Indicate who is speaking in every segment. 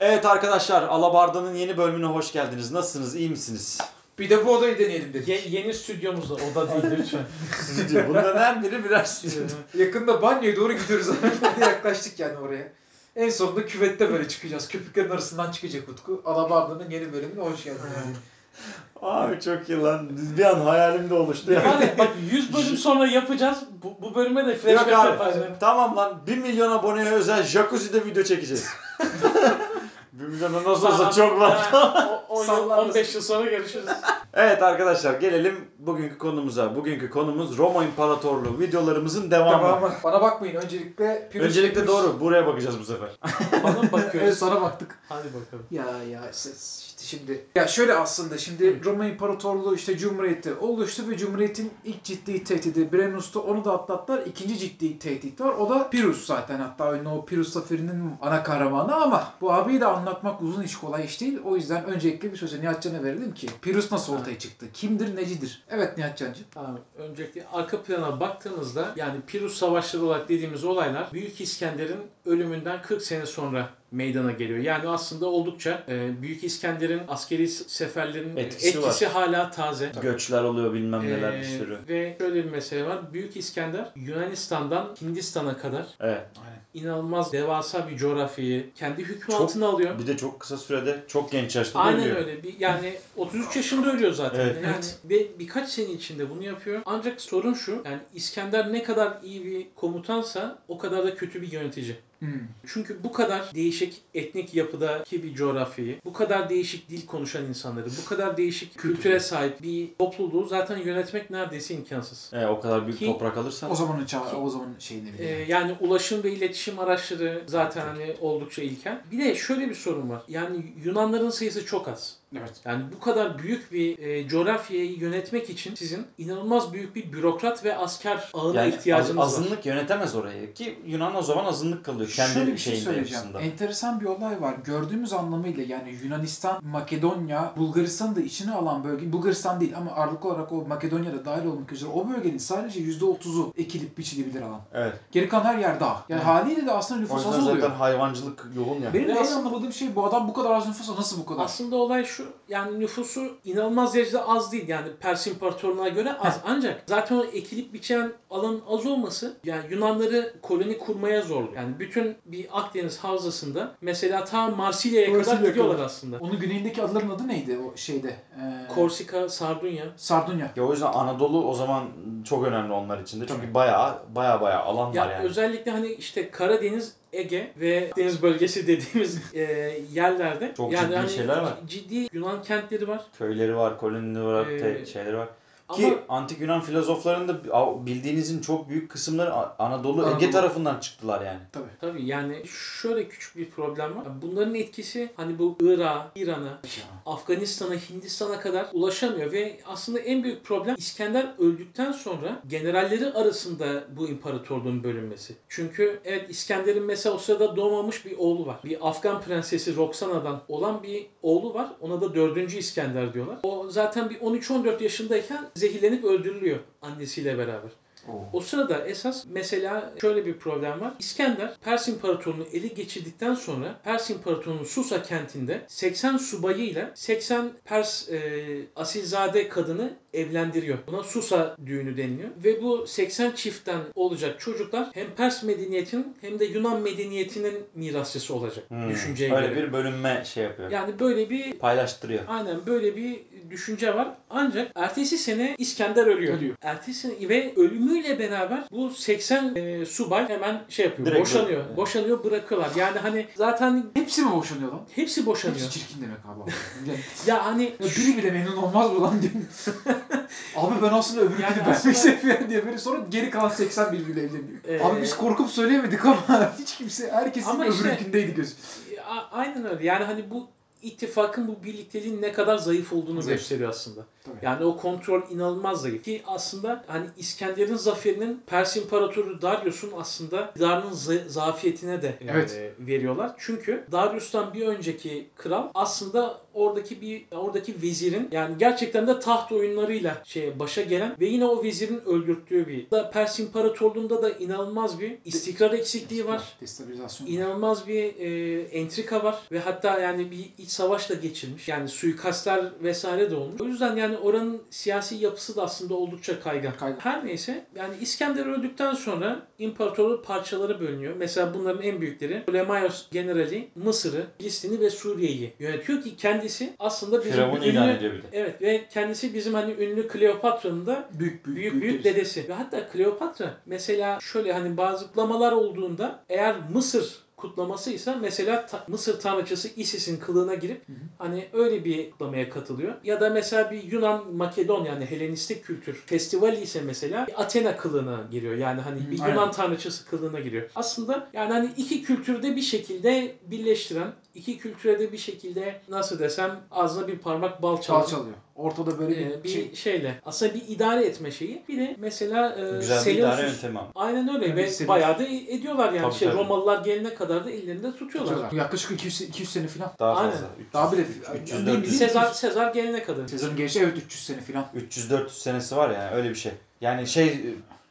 Speaker 1: Evet arkadaşlar Alabarda'nın yeni bölümüne hoş geldiniz. Nasılsınız? İyi misiniz?
Speaker 2: Bir de bu odayı deneyelim dedik.
Speaker 3: Ye- yeni stüdyomuzda oda değil lütfen.
Speaker 1: Stüdyo. Bunların her biri birer stüdyo.
Speaker 2: Yakında banyoya doğru gidiyoruz. Yaklaştık yani oraya. En sonunda küvette böyle çıkacağız. Köpüklerin arasından çıkacak Utku. Alabarda'nın yeni bölümüne hoş geldiniz.
Speaker 1: Abi çok iyi lan. Bir an hayalimde oluştu ya.
Speaker 3: Yani bak 100 bölüm sonra yapacağız. Bu, bu bölüme de
Speaker 1: Yok
Speaker 3: flashback
Speaker 1: abi.
Speaker 3: yaparız.
Speaker 1: Tamam lan. 1 milyon aboneye özel jacuzzi'de video çekeceğiz. 1 milyona nasıl olsa çok var.
Speaker 3: O- on yıl,
Speaker 2: Sallarız.
Speaker 3: 15 yıl sonra görüşürüz.
Speaker 1: Evet arkadaşlar gelelim bugünkü konumuza. Bugünkü konumuz Roma İmparatorluğu videolarımızın devamı.
Speaker 2: Tamam. Bana bakmayın. Öncelikle Pirus
Speaker 1: Öncelikle
Speaker 2: Pirus-
Speaker 1: doğru. Buraya bakacağız bu sefer.
Speaker 3: Bana mı
Speaker 2: Evet
Speaker 3: bakıyoruz?
Speaker 2: sana baktık.
Speaker 3: Hadi bakalım.
Speaker 2: Ya ya işte işte şimdi ya şöyle aslında şimdi Roma İmparatorluğu işte Cumhuriyeti oluştu ve Cumhuriyet'in ilk ciddi tehdidi Brennus'tu onu da atlattılar. İkinci ciddi tehdit var. O da Pirus zaten hatta ünlü o Pirus Zaferi'nin ana kahramanı ama bu abiyi de anlatmak uzun iş kolay iş değil. O yüzden öncelikle bir sözü Nihatcan'a verelim ki Pirus nasıl ortaya çıktı? Kimdir, necidir? Evet Nihatcan'cığım.
Speaker 3: Öncelikle arka plana baktığımızda yani Pirus Savaşları olarak dediğimiz olaylar Büyük İskender'in ölümünden 40 sene sonra meydana geliyor. Yani aslında oldukça e, Büyük İskender'in askeri seferlerinin
Speaker 1: Etkisi
Speaker 3: etkisi, hala taze.
Speaker 1: Göçler oluyor bilmem neler bir sürü.
Speaker 3: Ve şöyle bir mesele var. Büyük İskender Yunanistan'dan Hindistan'a kadar
Speaker 1: Evet.
Speaker 3: inanılmaz devasa bir coğrafyayı kendi hükmü
Speaker 1: Çok-
Speaker 3: altına alıyor.
Speaker 1: Bir de çok kısa sürede çok genç yaşta
Speaker 3: Aynen
Speaker 1: ölüyor.
Speaker 3: öyle. Bir, yani 33 yaşında ölüyor zaten.
Speaker 1: Evet.
Speaker 3: Yani ve birkaç sene içinde bunu yapıyor. Ancak sorun şu. Yani İskender ne kadar iyi bir komutansa o kadar da kötü bir yönetici.
Speaker 2: Hmm.
Speaker 3: Çünkü bu kadar değişik etnik yapıdaki bir coğrafyayı, bu kadar değişik dil konuşan insanları, bu kadar değişik kültüre sahip bir topluluğu zaten yönetmek neredeyse imkansız.
Speaker 1: Evet, o kadar büyük
Speaker 3: Ki-
Speaker 1: toprak alırsan.
Speaker 2: O zamanın çağı, o zamanın şeyini bile.
Speaker 3: yani ulaşım ve iletişim araçları zaten hani oldukça ilkel. Bir de şöyle bir sorun var. Yani Yunanların sayısı çok az.
Speaker 2: Evet.
Speaker 3: Yani bu kadar büyük bir e, coğrafyayı yönetmek için sizin inanılmaz büyük bir bürokrat ve asker ağına
Speaker 1: Yani
Speaker 3: ihtiyacınız
Speaker 1: az-
Speaker 3: var.
Speaker 1: azınlık yönetemez orayı ki Yunan o zaman azınlık kalıyor kendi
Speaker 2: Şöyle bir şey
Speaker 1: şeyinde
Speaker 2: söyleyeceğim.
Speaker 1: yapısında.
Speaker 2: Enteresan bir olay var. Gördüğümüz anlamıyla yani Yunanistan, Makedonya, Bulgaristan'ı da içine alan bölge, Bulgaristan değil ama ağırlıklı olarak o Makedonya'da dahil olmak üzere o bölgenin sadece %30'u ekilip biçilebilir alan.
Speaker 1: Evet.
Speaker 2: Geri kalan her yer dağ. Yani
Speaker 3: Evet.
Speaker 2: haliyle de aslında
Speaker 1: O
Speaker 2: nüfus
Speaker 1: yüzden
Speaker 2: az
Speaker 1: zaten
Speaker 2: oluyor.
Speaker 1: hayvancılık yoğun ya.
Speaker 2: Benim en anlamadığım şey bu adam bu kadar az nüfusa nasıl bu kadar?
Speaker 3: Aslında olay şu. Yani nüfusu inanılmaz derecede az değil. Yani Pers İmparatorluğu'na göre az. Ancak zaten o ekilip biçen alanın az olması yani Yunanları koloni kurmaya zorluyor. Yani bütün bir Akdeniz havzasında mesela ta Marsilya'ya kadar gidiyorlar
Speaker 2: kadar.
Speaker 3: aslında.
Speaker 2: Onun güneyindeki adaların adı neydi o şeyde? Ee,
Speaker 3: Korsika, Sardunya.
Speaker 2: Sardunya.
Speaker 1: Ya o yüzden Anadolu o zaman çok önemli onlar için de. Çünkü bayağı bayağı bayağı alan
Speaker 3: Ya
Speaker 1: var yani.
Speaker 3: özellikle hani işte Karadeniz, Ege ve deniz bölgesi dediğimiz e, yerlerde
Speaker 1: Çok
Speaker 3: yani
Speaker 1: ciddi
Speaker 3: hani
Speaker 1: şeyler var.
Speaker 3: Ciddi Yunan kentleri var.
Speaker 1: Köyleri var, kolonileri var,
Speaker 3: Ee,
Speaker 1: şeyleri var.
Speaker 3: Ama
Speaker 1: Ki antik Yunan filozoflarında bildiğinizin çok büyük kısımları A- Anadolu, Ege
Speaker 2: Anadolu.
Speaker 1: tarafından çıktılar yani.
Speaker 2: Tabii.
Speaker 3: tabii yani şöyle küçük bir problem var. Bunların etkisi hani bu Irak'a, İran'a, Afganistan'a, Hindistan'a kadar ulaşamıyor ve aslında en büyük problem İskender öldükten sonra generalleri arasında bu imparatorluğun bölünmesi. Çünkü evet İskender'in mesela o sırada doğmamış bir oğlu var. Bir Afgan prensesi Roxana'dan olan bir oğlu var. Ona da 4. İskender diyorlar. O zaten bir 13-14 yaşındayken zehirlenip öldürülüyor annesiyle beraber. O sırada esas mesela şöyle bir problem var. İskender Pers İmparatorluğu'nu eli geçirdikten sonra Pers İmparatorluğu'nun Susa kentinde 80 subayıyla 80 Pers e, asilzade kadını evlendiriyor. Buna Susa düğünü deniliyor. Ve bu 80 çiftten olacak çocuklar hem Pers medeniyetinin hem de Yunan medeniyetinin mirasçısı olacak.
Speaker 1: Hmm.
Speaker 3: Düşünceye
Speaker 1: Öyle
Speaker 3: göre.
Speaker 1: bir bölünme şey yapıyor.
Speaker 3: Yani böyle bir
Speaker 1: Paylaştırıyor.
Speaker 3: Aynen böyle bir düşünce var. Ancak ertesi sene İskender ölüyor.
Speaker 2: Ölüyor.
Speaker 3: Ertesi sene ve ölümüyle beraber bu 80 e, subay hemen şey yapıyor.
Speaker 1: Direkt
Speaker 3: boşanıyor.
Speaker 1: bırak-
Speaker 3: Boşanıyor bırakıyorlar. Yani hani zaten
Speaker 2: Hepsi mi boşanıyor lan?
Speaker 3: hepsi boşanıyor.
Speaker 2: Hepsi çirkin demek abi.
Speaker 3: Ya hani
Speaker 2: ya biri bile memnun olmaz mı lan diye. abi ben aslında öbürkünü
Speaker 3: Yani aslında-
Speaker 2: seviyorum diye böyle sonra geri kalan 80 birbiriyle evleniyor.
Speaker 3: Ee,
Speaker 2: Abi biz korkup söyleyemedik ama hiç kimse herkesin
Speaker 3: işte-
Speaker 2: öbürkündeydi göz.
Speaker 3: a- aynen öyle. Yani hani bu ittifakın bu birlikteliğin ne kadar zayıf olduğunu
Speaker 2: Zayıf.
Speaker 3: gösteriyor aslında.
Speaker 2: Tabii.
Speaker 3: Yani o kontrol inanılmaz zayıf. Ki aslında hani İskender'in zaferinin Pers İmparatoru Darius'un aslında za- zafiyetine de e,
Speaker 2: Evet.
Speaker 3: veriyorlar. Çünkü Darius'tan bir önceki kral aslında oradaki bir oradaki vezirin yani gerçekten de taht oyunlarıyla şeye başa gelen ve yine o vezirin öldürttüğü bir da Pers İmparatorluğu'nda da inanılmaz bir istikrar eksikliği var.
Speaker 2: Destabilizasyon.
Speaker 3: İnanılmaz bir e, entrika var ve hatta yani bir iç savaş da geçirmiş. Yani suikastler vesaire de olmuş. O yüzden yani oranın siyasi yapısı da aslında oldukça kaygan.
Speaker 2: Kaygan.
Speaker 3: Her neyse yani İskender öldükten sonra imparatorluk parçalara bölünüyor. Mesela bunların en büyükleri Ptolemaios generali Mısır'ı, Filistin'i ve Suriye'yi yönetiyor ki kendisi aslında bizim
Speaker 1: Firavun
Speaker 3: ünlü
Speaker 1: ilan ediyor bir de.
Speaker 3: Evet ve kendisi bizim hani ünlü Kleopatra'nın da
Speaker 2: Büyük büyük
Speaker 3: büyük büyük dedesi. Ve hatta Kleopatra mesela şöyle hani bazı kutlamalar olduğunda eğer Mısır kutlamasıysa mesela ta- Mısır tanrıçası Isis'in kılığına girip
Speaker 2: Hı hı.
Speaker 3: hani öyle bir kutlamaya katılıyor. Ya da mesela bir Yunan Makedon yani Helenistik kültür festivali ise mesela Athena kılığına giriyor. Yani hani
Speaker 2: Hı,
Speaker 3: bir
Speaker 2: aynen.
Speaker 3: Yunan tanrıçası kılığına giriyor. Aslında yani hani iki kültürde bir şekilde birleştiren, iki kültüre de bir şekilde nasıl desem ağzına bir parmak bal çalan
Speaker 2: Çal çalıyor. Ortada böyle bir,
Speaker 3: ee, bir
Speaker 2: şey.
Speaker 3: şeyle aslında bir idare etme şeyi. Bir de mesela e,
Speaker 1: Güzel bir idare yöntemi.
Speaker 3: Aynen öyle
Speaker 2: Yani
Speaker 3: ve
Speaker 2: Seleucus-
Speaker 3: bayağı da ediyorlar yani
Speaker 1: Tabii,
Speaker 3: şey
Speaker 1: tabii.
Speaker 3: Romalılar gelene kadar da ellerinde tutuyorlar.
Speaker 2: Tutuyorlar. Yaklaşık 200, 200 sene falan.
Speaker 1: Daha
Speaker 3: Aynen.
Speaker 1: fazla. 300,
Speaker 2: Daha bile
Speaker 1: 300,
Speaker 2: Yani
Speaker 1: 400.
Speaker 2: bir-
Speaker 3: Sezar Sezar gelene kadar.
Speaker 2: Sezar'ın gençliği evet 300 sene falan.
Speaker 1: 300-400 senesi var yani öyle bir şey. Yani şey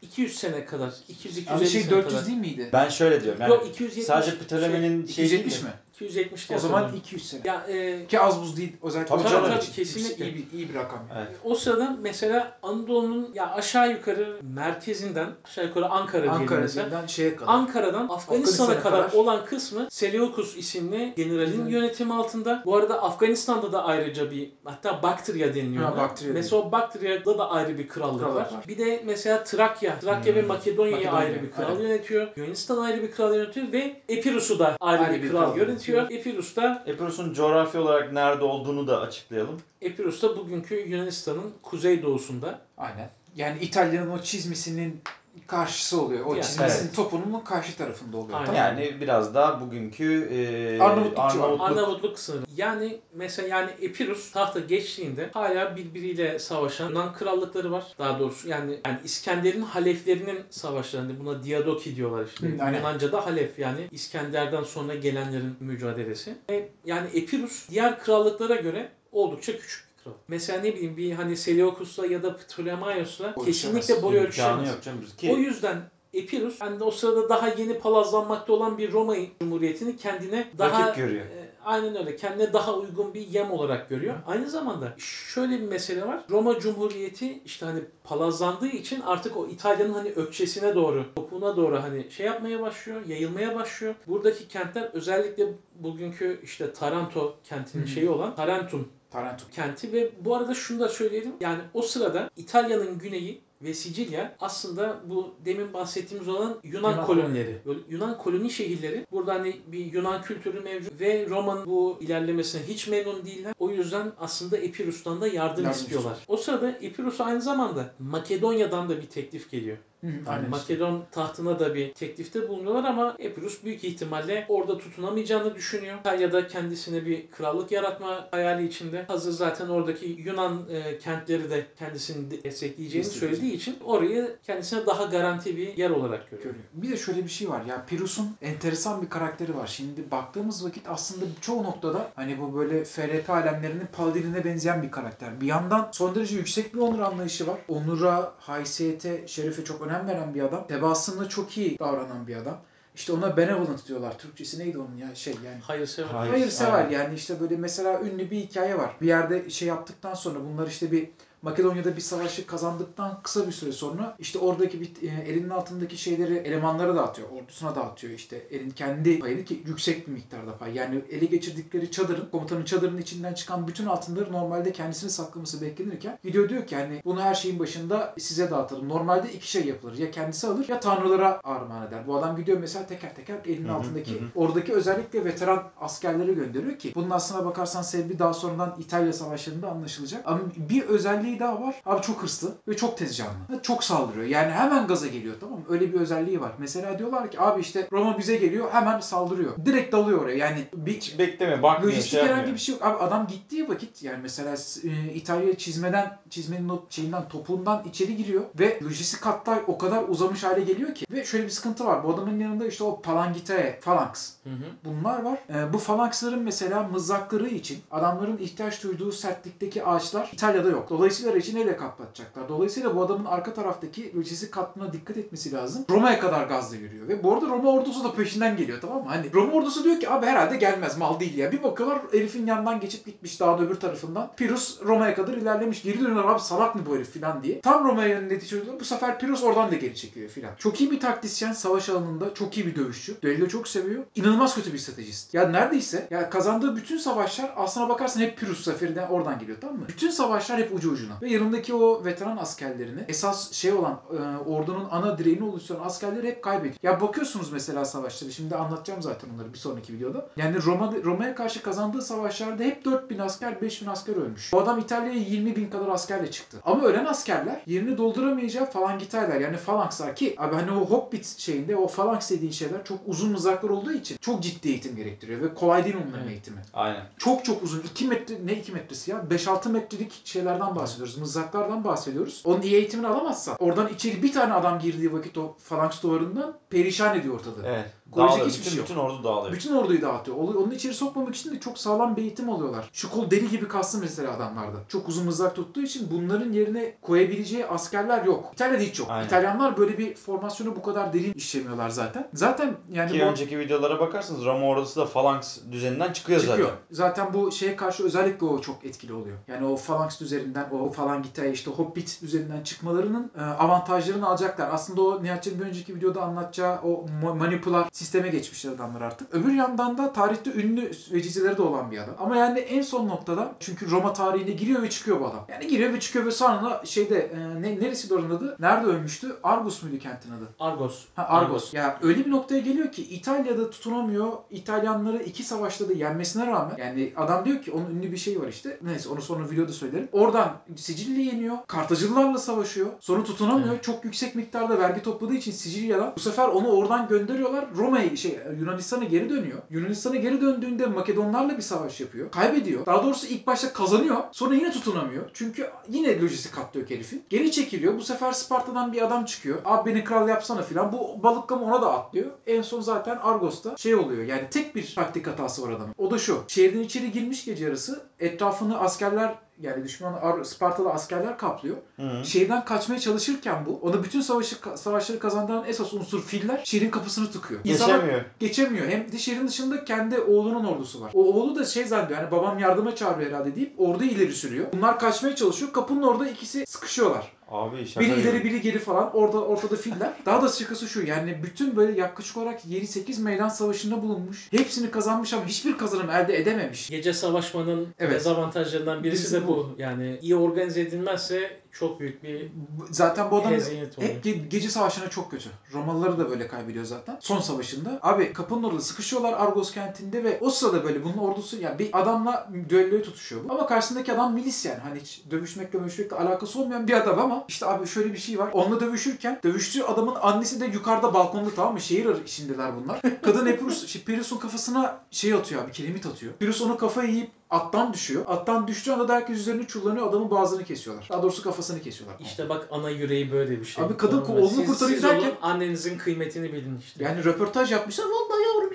Speaker 3: 200 sene kadar. 200 250
Speaker 2: Abi şey
Speaker 3: sene
Speaker 2: 400
Speaker 3: kadar.
Speaker 2: değil miydi?
Speaker 1: ben şöyle diyorum yani
Speaker 3: Yok 270.
Speaker 1: sadece Ptolemy'nin şey değil
Speaker 2: 270
Speaker 1: de-
Speaker 2: mi?
Speaker 3: 270
Speaker 2: O zaman 200 sene.
Speaker 3: ya e,
Speaker 2: Ki az buz değil. Özellikle
Speaker 1: Tabii tabii,
Speaker 2: için.
Speaker 3: kesinlikle.
Speaker 2: İyi bir, iyi bir rakam. yani.
Speaker 1: Evet.
Speaker 3: o sırada mesela Anadolu'nun ya aşağı yukarı merkezinden aşağı yukarı Ankara diyelim mesela.
Speaker 2: Ankara'dan şeye kadar.
Speaker 3: Ankara'dan Afganistan'a
Speaker 2: Afganistan'a
Speaker 3: kadar,
Speaker 2: kadar.
Speaker 3: olan kısmı Seleukus isimli generalin
Speaker 2: Hı.
Speaker 3: yönetimi altında. Bu arada Afganistan'da da ayrıca bir hatta Baktrya deniliyor.
Speaker 2: Ha,
Speaker 3: ona.
Speaker 2: Baktrya
Speaker 3: mesela o Baktria'da da ayrı bir krallık
Speaker 2: Krallık
Speaker 3: var.
Speaker 2: var.
Speaker 3: Bir de mesela Trakya. Trakya
Speaker 1: Hmm.
Speaker 3: ve Makedonya'yı
Speaker 2: Makedonya,
Speaker 3: ayrı bir kral
Speaker 2: aynen.
Speaker 3: yönetiyor. Yunanistan ayrı bir kral yönetiyor ve Epirus'u da ayrı,
Speaker 2: Ayrı
Speaker 3: bir,
Speaker 2: bir
Speaker 3: kral,
Speaker 2: kral
Speaker 3: yönetiyor. Epirus da
Speaker 1: Epirus'un coğrafi olarak nerede olduğunu da açıklayalım.
Speaker 3: Epirus da bugünkü Yunanistan'ın kuzeydoğusunda.
Speaker 2: Aynen. Yani İtalya'nın o çizmisinin karşısı oluyor. O
Speaker 3: Yani,
Speaker 2: çizmisinin
Speaker 1: evet.
Speaker 2: topunun karşı tarafında oluyor.
Speaker 3: Aynen.
Speaker 2: Tamam.
Speaker 1: Yani biraz daha bugünkü e,
Speaker 2: Arnavutluk.
Speaker 1: Arnavutluk
Speaker 3: Arnavutluk sınırı. Yani mesela yani Epirus tahta geçtiğinde hala birbiriyle savaşan Yunan krallıkları var. Daha doğrusu yani, yani İskender'in haleflerinin savaşları. Hani buna Diadoki diyorlar işte.
Speaker 2: Hı, aynen.
Speaker 3: Yunanca'da halef yani İskender'den sonra gelenlerin mücadelesi. Ve yani Epirus diğer krallıklara göre oldukça küçük kral. Mesela ne bileyim bir hani Seleukus'la ya da Ptolemaios'la kesinlikle boy ölçüşemez.
Speaker 1: Ki
Speaker 3: O yüzden Epirus yani o sırada daha yeni palazlanmakta olan bir Roma Cumhuriyeti'ni kendine daha
Speaker 1: rakip görüyor.
Speaker 3: e, aynen öyle kendine daha uygun bir yem olarak görüyor. Aynı zamanda şöyle bir mesele var. Roma Cumhuriyeti işte hani palazlandığı için artık o İtalya'nın hani ökçesine doğru, topuğuna doğru hani şey yapmaya başlıyor, yayılmaya başlıyor. Buradaki kentler özellikle bugünkü işte Taranto kentinin
Speaker 2: Hı hı.
Speaker 3: şeyi olan Tarentum
Speaker 2: Taranto.
Speaker 3: kenti ve bu arada şunu da söyleyelim. Yani o sırada İtalya'nın güneyi ve Sicilya aslında bu demin bahsettiğimiz olan Yunan,
Speaker 2: Yunan
Speaker 3: kolonileri. Böyle Yunan koloni şehirleri. Burada hani bir Yunan kültürü mevcut ve Roma'nın bu ilerlemesine hiç memnun değiller. O yüzden aslında Epirus'tan da yardım,
Speaker 2: Yardım
Speaker 3: istiyorlar. O sırada Epirus aynı zamanda Makedonya'dan da bir teklif geliyor.
Speaker 2: Hı hı,
Speaker 3: Yani
Speaker 2: işte.
Speaker 3: Makedon tahtına da bir teklifte bulunuyorlar ama Epirus büyük ihtimalle orada tutunamayacağını düşünüyor. İtalya'da kendisine bir krallık yaratma hayali içinde. Hazır zaten oradaki Yunan e, kentleri de kendisini de- destekleyeceğini
Speaker 2: Destekleyecek.
Speaker 3: söylediği için orayı kendisine daha garanti bir yer olarak görüyor.
Speaker 2: görüyor. Bir de şöyle bir şey var ya Pirus'un enteresan bir karakteri var. Şimdi baktığımız vakit aslında çoğu noktada hani bu böyle FRP alemlerinin Paladin'ine benzeyen bir karakter. Bir yandan son derece yüksek bir onur anlayışı var. Onura, haysiyete, şerefe çok önem veren bir adam. Tebaasında çok iyi davranan bir adam. İşte ona benevolent diyorlar. Türkçesi neydi onun ya şey yani.
Speaker 3: Hayırsever.
Speaker 1: Hayır.
Speaker 2: Hayırsever
Speaker 1: aynen.
Speaker 2: yani işte böyle mesela ünlü bir hikaye var. Bir yerde şey yaptıktan sonra bunlar işte bir Makedonya'da bir savaşı kazandıktan kısa bir süre sonra işte oradaki bir e, elinin altındaki şeyleri elemanlara dağıtıyor. Ordusuna dağıtıyor işte. Elin kendi payını ki yüksek bir miktarda pay. Yani ele geçirdikleri çadırın, komutanın çadırının içinden çıkan bütün altınları normalde kendisine saklaması beklenirken gidiyor diyor ki hani bunu her şeyin başında size dağıtalım. Normalde iki şey yapılır. Ya kendisi alır ya tanrılara armağan eder. Bu adam gidiyor mesela teker teker elinin
Speaker 1: Hı hı,
Speaker 2: altındaki
Speaker 1: hı hı.
Speaker 2: oradaki özellikle veteran askerleri gönderiyor ki bunun aslına bakarsan sebebi daha sonradan İtalya savaşlarında anlaşılacak. Ama bir özelliği özelliği daha var. Abi çok hırslı ve çok tez canlı. Çok saldırıyor. Yani hemen gaza geliyor tamam mı? Öyle bir özelliği var. Mesela diyorlar ki abi işte Roma bize geliyor hemen saldırıyor. Direkt dalıyor oraya. Yani bir
Speaker 1: Hiç bekleme bakmıyor
Speaker 2: Lojistik
Speaker 1: şey
Speaker 2: herhangi bir şey yok. Abi adam gittiği vakit yani mesela e, İtalya çizmeden, çizmenin o şeyinden, topuğundan içeri giriyor ve lojistik hatlar o kadar uzamış hale geliyor ki. Ve şöyle bir sıkıntı var. Bu adamın yanında işte o palangitae, phalanx
Speaker 3: Hı hı.
Speaker 2: bunlar var. E, bu falanksların mesela mızrakları için adamların ihtiyaç duyduğu sertlikteki ağaçlar İtalya'da yok. Dolayısıyla için neyle kaplatacaklar? Dolayısıyla bu adamın arka taraftaki lojistik hattına dikkat etmesi lazım. Roma'ya kadar gazla yürüyor ve bu arada Roma ordusu da peşinden geliyor tamam mı? Hani Roma ordusu diyor ki abi herhalde gelmez mal değil ya. Bir bakıyorlar herifin yanından geçip gitmiş dağın öbür tarafından. Pirus Roma'ya kadar ilerlemiş. Geri dönüyorlar abi salak mı bu herif filan diye. Tam Roma'ya yönetiyorlar. Bu sefer Pirus oradan da geri çekiyor filan. Çok iyi bir taktisyen savaş alanında. Çok iyi bir dövüşçü. Düello çok seviyor. İnanılmaz kötü bir stratejist. Ya neredeyse ya kazandığı bütün savaşlar aslına bakarsan hep Pirus zaferinden oradan geliyor tamam mı? Bütün savaşlar hep ucu ucuna. Ve yanındaki o veteran askerlerini esas şey olan e, ordunun ana direğini oluşturan askerleri hep kaybediyor. Ya bakıyorsunuz mesela savaşları. Şimdi anlatacağım zaten onları bir sonraki videoda. Yani Roma Roma'ya karşı kazandığı savaşlarda hep 4000 asker, 5000 asker ölmüş. Bu adam İtalya'ya 20 bin kadar askerle çıktı. Ama ölen askerler yerini dolduramayacağı falangitaylar yani falankslar ki abi hani o Hobbit şeyinde o falanks dediğin şeyler çok uzun mızraklar olduğu için çok ciddi eğitim gerektiriyor ve kolay değil onların
Speaker 3: Evet.
Speaker 2: eğitimi.
Speaker 1: Aynen.
Speaker 2: Çok çok uzun 2 metre ne 2 metresi ya 5-6 metrelik şeylerden bahsediyoruz. Mızraklardan bahsediyoruz. Onun iyi eğitimini alamazsan oradan içeri bir tane adam girdiği vakit o falanks duvarından perişan ediyor ortalığı.
Speaker 1: Evet.
Speaker 2: Koyacak
Speaker 1: Dağılıyor.
Speaker 2: hiçbir
Speaker 1: Bütün,
Speaker 2: şey yok.
Speaker 1: bütün ordu dağılıyor.
Speaker 2: Bütün orduyu dağıtıyor. Onu- Onun içeri sokmamak için de çok sağlam bir eğitim alıyorlar. Şu kol deli gibi kastı mesela adamlarda. Çok uzun mızrak tuttuğu için bunların yerine koyabileceği askerler yok. İtalya'da hiç yok.
Speaker 1: Aynen.
Speaker 2: İtalyanlar böyle bir formasyonu bu kadar derin işlemiyorlar zaten. Zaten yani
Speaker 1: Ki
Speaker 2: bu
Speaker 1: önceki videolara bakarsanız Roma ordusu da falanks düzeninden çıkıyor,
Speaker 2: çıkıyor.
Speaker 1: zaten.
Speaker 2: Zaten bu şeye karşı özellikle o çok etkili oluyor. Yani o falanks üzerinden, o falangitaya işte hobbit üzerinden çıkmalarının e, avantajlarını alacaklar. Aslında o Nihat'ın bir önceki videoda anlatacağı o ma- manipular sisteme geçmişler adamlar artık. Öbür yandan da tarihte ünlü vecizeleri de olan bir adam. Ama yani en son noktada çünkü Roma tarihine giriyor ve çıkıyor bu adam. Yani giriyor ve çıkıyor ve sonra şeyde e, ne, neresi oranın adı? Nerede ölmüştü? Argus muydu kentin adı?
Speaker 3: Argos.
Speaker 2: Ha, Argos. Ya öyle bir noktaya geliyor ki İtalya'da tutunamıyor. İtalyanları iki savaşta da yenmesine rağmen yani adam diyor ki onun ünlü bir şey var işte. Neyse onu sonra videoda söylerim. Oradan Sicilya yeniyor. Kartacılılarla savaşıyor. Sonra tutunamıyor. Çok yüksek miktarda vergi topladığı için Sicilya'dan bu sefer onu oradan gönderiyorlar. Roma'ya şey Yunanistan'a geri dönüyor. Yunanistan'a geri döndüğünde Makedonlarla bir savaş yapıyor. Kaybediyor. Daha doğrusu ilk başta kazanıyor. Sonra yine tutunamıyor. Çünkü yine lojistik hattı yok herifin. Geri çekiliyor. Bu sefer Sparta'dan bir adam çıkıyor. Abi beni kral yapsana filan. Bu balıklama ona da atlıyor. En son zaten Argos'ta şey oluyor. Yani tek bir taktik hatası var adamın. O da şu. Şehrin içeri girmiş gece yarısı. Etrafını askerler yani düşman Ar- Spartalı askerler kaplıyor.
Speaker 1: Hı.
Speaker 2: Şehirden kaçmaya çalışırken bu, ona bütün savaşı savaşları kazandıran esas unsur filler şehrin kapısını tıkıyor. İnsanlar
Speaker 1: Geçemiyor.
Speaker 2: geçemiyor. Hem de şehrin dışında kendi oğlunun ordusu var. O oğlu da şey zannediyor hani babam yardıma çağırıyor herhalde deyip orduyu ileri sürüyor. Bunlar kaçmaya çalışıyor. Kapının orada ikisi sıkışıyorlar.
Speaker 1: Abi şaka
Speaker 2: Biri ileri biri geri falan. Orada ortada filler. Daha da şakası şu yani bütün böyle yaklaşık olarak 7-8 meydan savaşında bulunmuş. Hepsini kazanmış ama hiçbir kazanım elde edememiş.
Speaker 3: Gece savaşmanın
Speaker 2: Evet.
Speaker 3: dezavantajlarından birisi de
Speaker 2: bu.
Speaker 3: bu. Yani iyi organize edilmezse çok büyük bir
Speaker 2: Zaten bu adam hep ge- gece savaşına çok kötü. Romalıları da böyle kaybediyor zaten. Son savaşında. Abi kapının orada sıkışıyorlar Argos kentinde ve o sırada böyle bunun ordusu yani bir adamla düelloya tutuşuyor bu. Ama karşısındaki adam milis yani. Hani hiç dövüşmekle dövüşmekle alakası olmayan bir adam ama işte abi şöyle bir şey var. Onunla dövüşürken dövüştüğü adamın annesi de yukarıda balkonda tamam mı? Şehir içindeler bunlar. Kadın Epirus, şey, Pirus'un kafasına şey atıyor abi kiremit atıyor. Pirus onu kafayı yiyip attan düşüyor. Attan düştüğü anda da herkes üzerine çullanıyor. Adamın boğazını kesiyorlar. Daha doğrusu kafasını kesiyorlar.
Speaker 3: İşte bak ana yüreği böyle bir şey.
Speaker 2: Abi kadın
Speaker 3: mı?
Speaker 2: oğlunu kurtarıyor derken-
Speaker 3: annenizin kıymetini bilin işte.
Speaker 2: Yani röportaj yapmışlar. Vallahi yavrum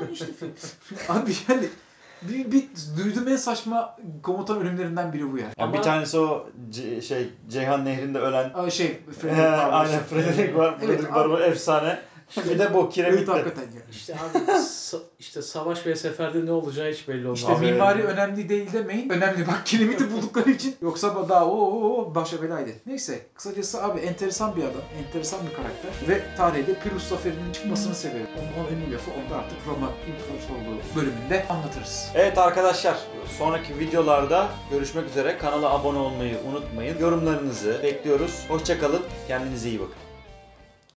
Speaker 2: ya işte. Abi yani bir, bir duyduğum en saçma komutan ölümlerinden biri bu yani.
Speaker 1: Ya
Speaker 3: Ama-
Speaker 1: bir tanesi o ce- şey Ceyhan Nehri'nde ölen
Speaker 2: Aa, şey Frederick Barbaros.
Speaker 1: Aynen Frederick var.
Speaker 2: Evet,
Speaker 1: Frederick
Speaker 2: abi.
Speaker 1: Barbaros efsane. Bir de bu
Speaker 2: Evet
Speaker 1: kiremitle.
Speaker 2: hakikaten yani.
Speaker 3: İşte abi sa- işte savaş ve seferde ne olacağı hiç belli olmaz.
Speaker 2: İşte
Speaker 1: Abi-
Speaker 2: mimari önemli değil demeyin. Önemli bak kiremiti buldukları için. Yoksa daha o o o başa belaydı. Neyse kısacası abi enteresan bir adam. Enteresan bir karakter. Ve tarihte Pirus Zaferi'nin çıkmasının sebebi. Onun, onun ünlü lafı onu da artık Roma İmparatorluğu bölümünde anlatırız.
Speaker 1: Evet arkadaşlar sonraki videolarda görüşmek üzere. Kanala abone olmayı unutmayın. Yorumlarınızı bekliyoruz. Hoşçakalın. Kendinize iyi bakın.